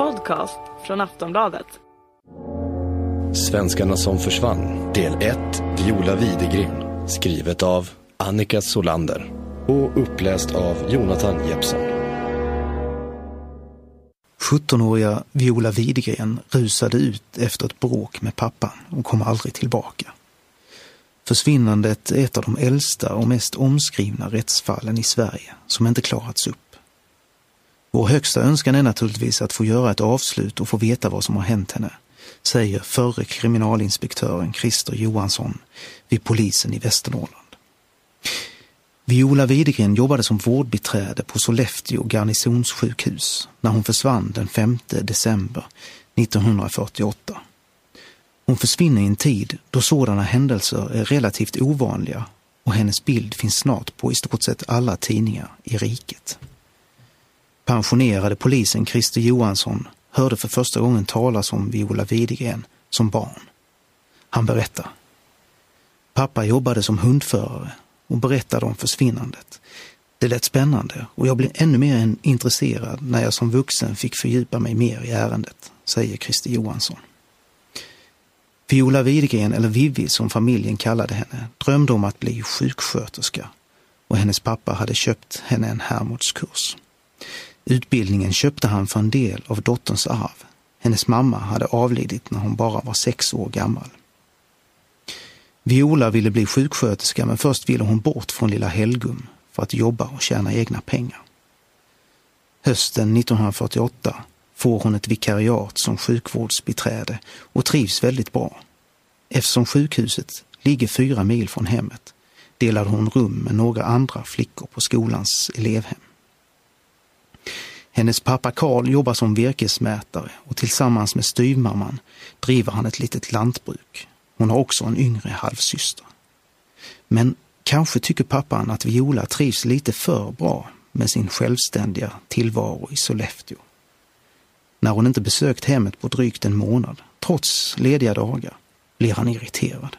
podcast från Aftonbladet. Svenskarna som försvann, del 1, Viola Widegren. Skrivet av Annika Solander och uppläst av Jonathan Jeppsson. 17-åriga Viola Widegren rusade ut efter ett bråk med pappan och kom aldrig tillbaka. Försvinnandet är ett av de äldsta och mest omskrivna rättsfallen i Sverige som inte klarats upp. Vår högsta önskan är naturligtvis att få göra ett avslut och få veta vad som har hänt henne, säger förre kriminalinspektören Christer Johansson vid polisen i Västernorrland. Viola Widegren jobbade som vårdbiträde på Sollefteå garnisonssjukhus när hon försvann den 5 december 1948. Hon försvinner i en tid då sådana händelser är relativt ovanliga och hennes bild finns snart på i stort sett alla tidningar i riket. Pensionerade polisen Christer Johansson hörde för första gången talas om Viola Widegren som barn. Han berättar. Pappa jobbade som hundförare och berättade om försvinnandet. Det lät spännande och jag blev ännu mer intresserad när jag som vuxen fick fördjupa mig mer i ärendet, säger Christer Johansson. Viola Widegren, eller Vivi som familjen kallade henne, drömde om att bli sjuksköterska och hennes pappa hade köpt henne en Hermodskurs. Utbildningen köpte han för en del av dotterns arv. Hennes mamma hade avlidit när hon bara var sex år gammal. Viola ville bli sjuksköterska men först ville hon bort från lilla Helgum för att jobba och tjäna egna pengar. Hösten 1948 får hon ett vikariat som sjukvårdsbiträde och trivs väldigt bra. Eftersom sjukhuset ligger fyra mil från hemmet delade hon rum med några andra flickor på skolans elevhem. Hennes pappa Karl jobbar som virkesmätare och tillsammans med styvmamman driver han ett litet lantbruk. Hon har också en yngre halvsyster. Men kanske tycker pappan att Viola trivs lite för bra med sin självständiga tillvaro i Sollefteå. När hon inte besökt hemmet på drygt en månad, trots lediga dagar, blir han irriterad.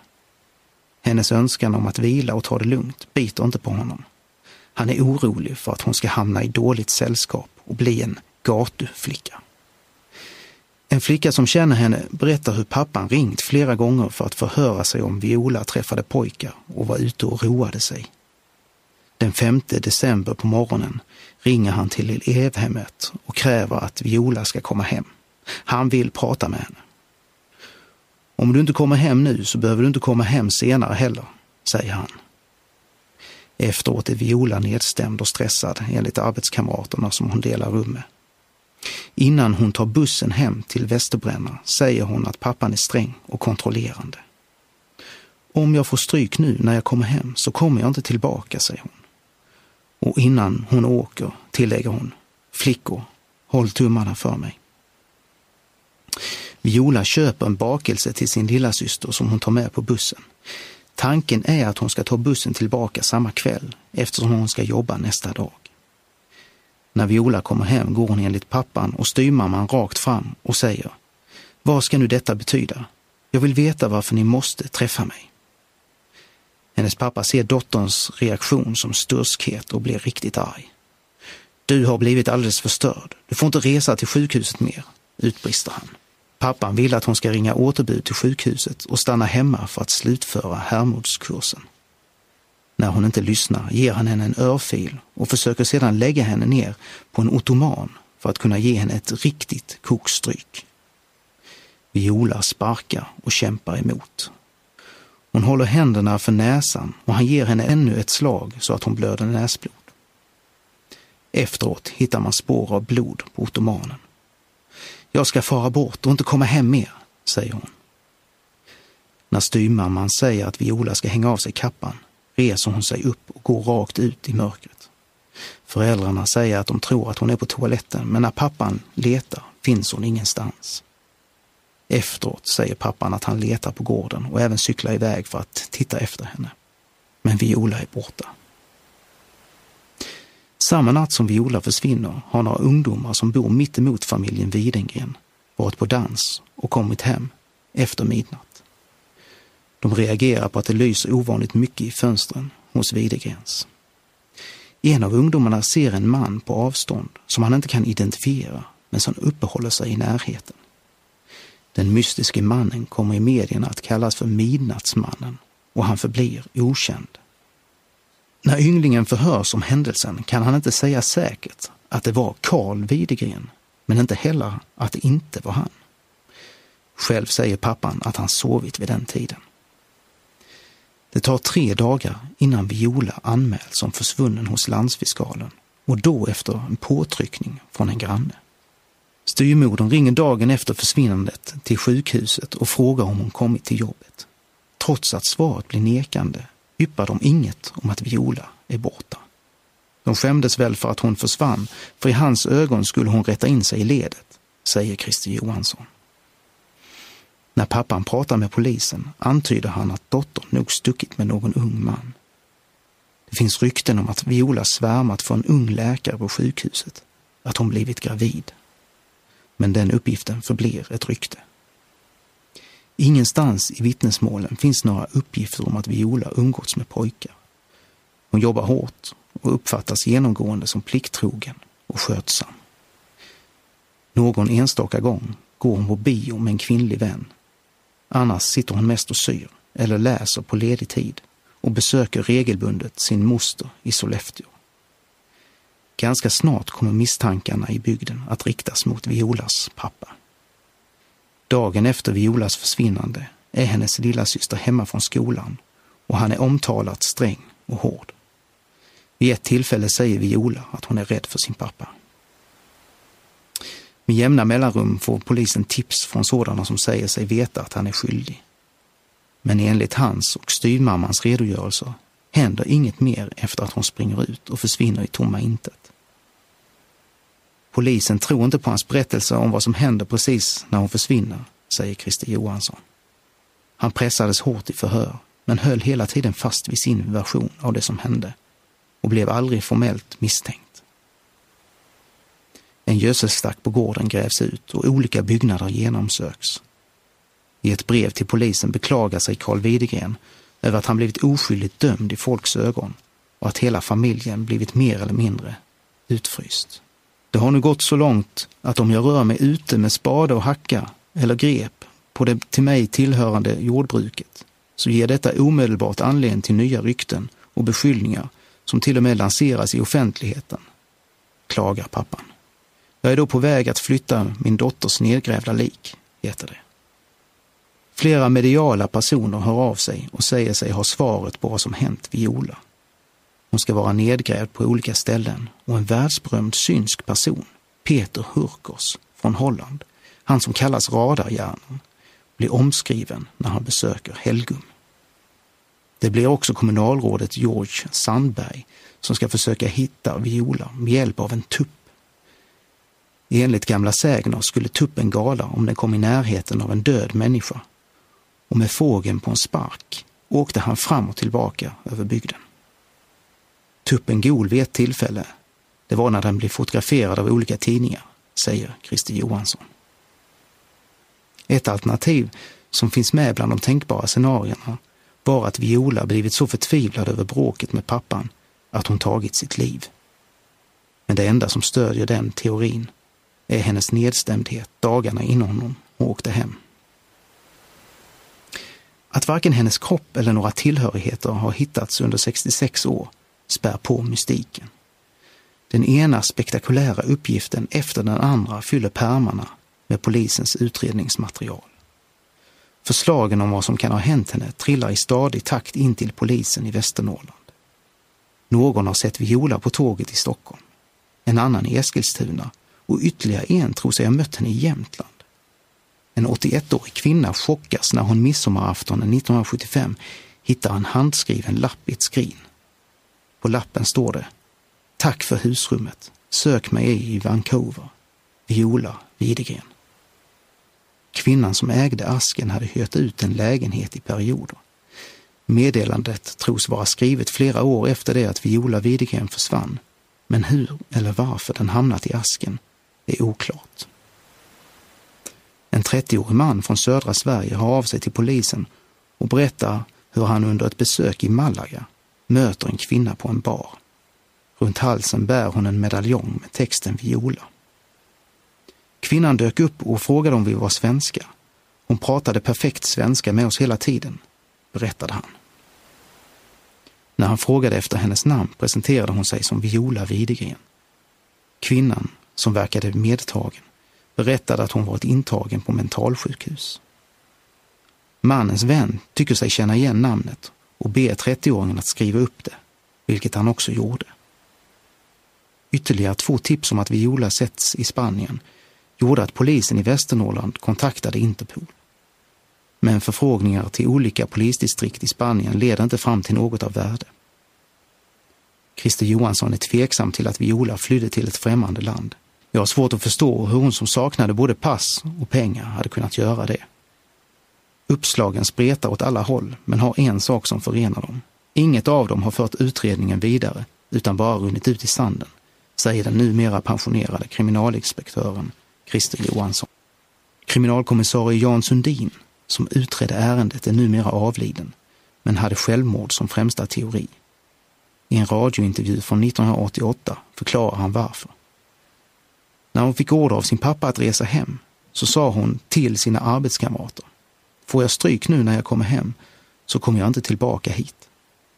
Hennes önskan om att vila och ta det lugnt biter inte på honom. Han är orolig för att hon ska hamna i dåligt sällskap och bli en gatuflicka. En flicka som känner henne berättar hur pappan ringt flera gånger för att förhöra sig om Viola träffade pojkar och var ute och roade sig. Den 5 december på morgonen ringer han till elevhemmet och kräver att Viola ska komma hem. Han vill prata med henne. Om du inte kommer hem nu så behöver du inte komma hem senare heller, säger han. Efteråt är Viola nedstämd och stressad enligt arbetskamraterna som hon delar rum med. Innan hon tar bussen hem till Västerbränna säger hon att pappan är sträng och kontrollerande. Om jag får stryk nu när jag kommer hem så kommer jag inte tillbaka, säger hon. Och innan hon åker tillägger hon, flickor, håll tummarna för mig. Viola köper en bakelse till sin lilla syster som hon tar med på bussen. Tanken är att hon ska ta bussen tillbaka samma kväll eftersom hon ska jobba nästa dag. När Viola kommer hem går hon enligt pappan och styrmamman rakt fram och säger Vad ska nu detta betyda? Jag vill veta varför ni måste träffa mig. Hennes pappa ser dotterns reaktion som sturskhet och blir riktigt arg. Du har blivit alldeles förstörd. Du får inte resa till sjukhuset mer, utbrister han. Pappan vill att hon ska ringa återbud till sjukhuset och stanna hemma för att slutföra Hermodskursen. När hon inte lyssnar ger han henne en örfil och försöker sedan lägga henne ner på en ottoman för att kunna ge henne ett riktigt kokstryk. Viola sparkar och kämpar emot. Hon håller händerna för näsan och han ger henne ännu ett slag så att hon blöder näsblod. Efteråt hittar man spår av blod på ottomanen. Jag ska fara bort och inte komma hem mer, säger hon. När styrmamman säger att Viola ska hänga av sig kappan reser hon sig upp och går rakt ut i mörkret. Föräldrarna säger att de tror att hon är på toaletten, men när pappan letar finns hon ingenstans. Efteråt säger pappan att han letar på gården och även cyklar iväg för att titta efter henne. Men Viola är borta. Samma natt som Viola försvinner har några ungdomar som bor mitt emot familjen Widengren varit på dans och kommit hem efter midnatt. De reagerar på att det lyser ovanligt mycket i fönstren hos Widegrens. En av ungdomarna ser en man på avstånd som han inte kan identifiera men som uppehåller sig i närheten. Den mystiske mannen kommer i medierna att kallas för Midnattsmannen och han förblir okänd. När ynglingen förhörs om händelsen kan han inte säga säkert att det var Karl Widegren, men inte heller att det inte var han. Själv säger pappan att han sovit vid den tiden. Det tar tre dagar innan Viola anmäls som försvunnen hos landsfiskalen och då efter en påtryckning från en granne. Styrmodern ringer dagen efter försvinnandet till sjukhuset och frågar om hon kommit till jobbet. Trots att svaret blir nekande yppar de inget om att Viola är borta. De skämdes väl för att hon försvann, för i hans ögon skulle hon rätta in sig i ledet, säger Christer Johansson. När pappan pratar med polisen antyder han att dottern nog stuckit med någon ung man. Det finns rykten om att Viola svärmat för en ung läkare på sjukhuset, att hon blivit gravid. Men den uppgiften förblir ett rykte. Ingenstans i vittnesmålen finns några uppgifter om att Viola umgåtts med pojkar. Hon jobbar hårt och uppfattas genomgående som plikttrogen och skötsam. Någon enstaka gång går hon på bio med en kvinnlig vän. Annars sitter hon mest och syr eller läser på ledig tid och besöker regelbundet sin moster i Sollefteå. Ganska snart kommer misstankarna i bygden att riktas mot Violas pappa. Dagen efter Violas försvinnande är hennes lilla syster hemma från skolan och han är omtalat sträng och hård. Vid ett tillfälle säger Viola att hon är rädd för sin pappa. Med jämna mellanrum får polisen tips från sådana som säger sig veta att han är skyldig. Men enligt hans och styvmammans redogörelser händer inget mer efter att hon springer ut och försvinner i tomma intet. Polisen tror inte på hans berättelse om vad som händer precis när hon försvinner, säger Christer Johansson. Han pressades hårt i förhör, men höll hela tiden fast vid sin version av det som hände och blev aldrig formellt misstänkt. En gödselstack på gården grävs ut och olika byggnader genomsöks. I ett brev till polisen beklagar sig Carl Widegren över att han blivit oskyldigt dömd i folks ögon och att hela familjen blivit mer eller mindre utfryst. Det har nu gått så långt att om jag rör mig ute med spade och hacka eller grep på det till mig tillhörande jordbruket så ger detta omedelbart anledning till nya rykten och beskyllningar som till och med lanseras i offentligheten, klagar pappan. Jag är då på väg att flytta min dotters nedgrävda lik, heter det. Flera mediala personer hör av sig och säger sig ha svaret på vad som hänt Viola. Hon ska vara nedgrävd på olika ställen och en världsberömd synsk person, Peter Hurkos från Holland, han som kallas radarhjärnan, blir omskriven när han besöker Helgum. Det blir också kommunalrådet George Sandberg som ska försöka hitta Viola med hjälp av en tupp. Enligt gamla sägner skulle tuppen gala om den kom i närheten av en död människa och med fågeln på en spark åkte han fram och tillbaka över bygden. Tuppen gol vid ett tillfälle. Det var när den blev fotograferad av olika tidningar, säger Christer Johansson. Ett alternativ som finns med bland de tänkbara scenarierna var att Viola blivit så förtvivlad över bråket med pappan att hon tagit sitt liv. Men det enda som stödjer den teorin är hennes nedstämdhet dagarna innan hon åkte hem. Att varken hennes kropp eller några tillhörigheter har hittats under 66 år spär på mystiken. Den ena spektakulära uppgiften efter den andra fyller pärmarna med polisens utredningsmaterial. Förslagen om vad som kan ha hänt henne trillar i stadig takt in till polisen i Västernorrland. Någon har sett Viola på tåget i Stockholm, en annan i Eskilstuna och ytterligare en tror sig ha mött henne i Jämtland. En 81-årig kvinna chockas när hon midsommaraftonen 1975 hittar en handskriven lapp i ett skrin. På lappen står det Tack för husrummet. Sök mig i Vancouver. Viola Widegren. Kvinnan som ägde asken hade hyrt ut en lägenhet i perioder. Meddelandet tros vara skrivet flera år efter det att Viola Widegren försvann, men hur eller varför den hamnat i asken är oklart. En 30-årig man från södra Sverige har av sig till polisen och berättar hur han under ett besök i Malaga möter en kvinna på en bar. Runt halsen bär hon en medaljong med texten Viola. Kvinnan dök upp och frågade om vi var svenska. Hon pratade perfekt svenska med oss hela tiden, berättade han. När han frågade efter hennes namn presenterade hon sig som Viola Widegren. Kvinnan, som verkade medtagen, berättade att hon varit intagen på mentalsjukhus. Mannens vän tycker sig känna igen namnet och ber 30-åringen att skriva upp det, vilket han också gjorde. Ytterligare två tips om att Viola setts i Spanien gjorde att polisen i Västernorrland kontaktade Interpol. Men förfrågningar till olika polisdistrikt i Spanien leder inte fram till något av värde. Christer Johansson är tveksam till att Viola flydde till ett främmande land. Jag har svårt att förstå hur hon som saknade både pass och pengar hade kunnat göra det. Uppslagen spretar åt alla håll, men har en sak som förenar dem. Inget av dem har fört utredningen vidare, utan bara runnit ut i sanden, säger den numera pensionerade kriminalinspektören Christer Johansson. Kriminalkommissarie Jan Sundin, som utredde ärendet, är numera avliden, men hade självmord som främsta teori. I en radiointervju från 1988 förklarar han varför. När hon fick order av sin pappa att resa hem så sa hon till sina arbetskamrater. Får jag stryk nu när jag kommer hem så kommer jag inte tillbaka hit.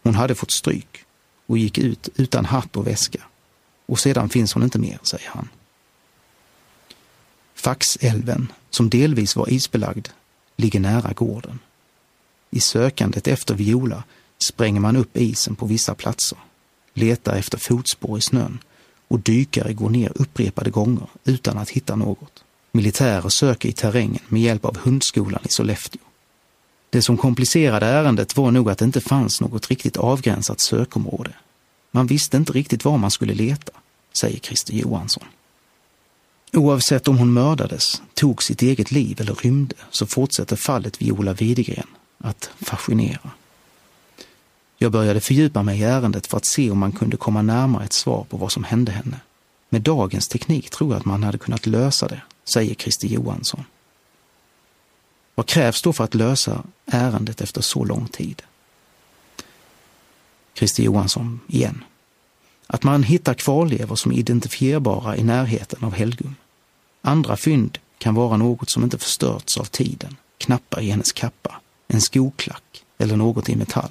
Hon hade fått stryk och gick ut utan hatt och väska. Och sedan finns hon inte mer, säger han. Faxälven, som delvis var isbelagd, ligger nära gården. I sökandet efter Viola spränger man upp isen på vissa platser, letar efter fotspår i snön och dykare går ner upprepade gånger utan att hitta något. Militärer söker i terrängen med hjälp av hundskolan i Sollefteå. Det som komplicerade ärendet var nog att det inte fanns något riktigt avgränsat sökområde. Man visste inte riktigt var man skulle leta, säger Christer Johansson. Oavsett om hon mördades, tog sitt eget liv eller rymde så fortsätter fallet Viola Widegren att fascinera. Jag började fördjupa mig i ärendet för att se om man kunde komma närmare ett svar på vad som hände henne. Med dagens teknik tror jag att man hade kunnat lösa det, säger Christer Johansson. Vad krävs då för att lösa ärendet efter så lång tid? Christer Johansson igen. Att man hittar kvarlevor som är identifierbara i närheten av Helgum. Andra fynd kan vara något som inte förstörts av tiden, knappar i hennes kappa, en skoklack eller något i metall.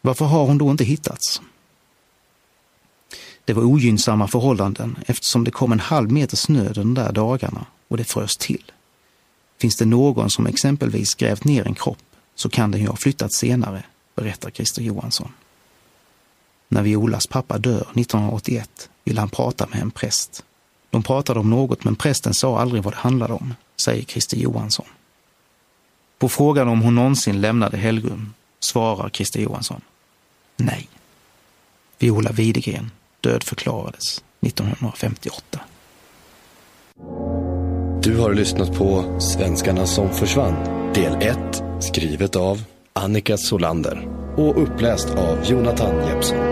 Varför har hon då inte hittats? Det var ogynnsamma förhållanden eftersom det kom en halv meter snö de där dagarna och det frös till. Finns det någon som exempelvis grävt ner en kropp så kan den ju ha flyttat senare, berättar Christer Johansson. När Violas pappa dör 1981 vill han prata med en präst. De pratade om något men prästen sa aldrig vad det handlade om, säger Christer Johansson. På frågan om hon någonsin lämnade Helgum svarar Christer Johansson. Nej. Viola Widegren dödförklarades 1958. Du har lyssnat på Svenskarna som försvann, del 1, skrivet av Annika Solander och uppläst av Jonathan Jeppsson.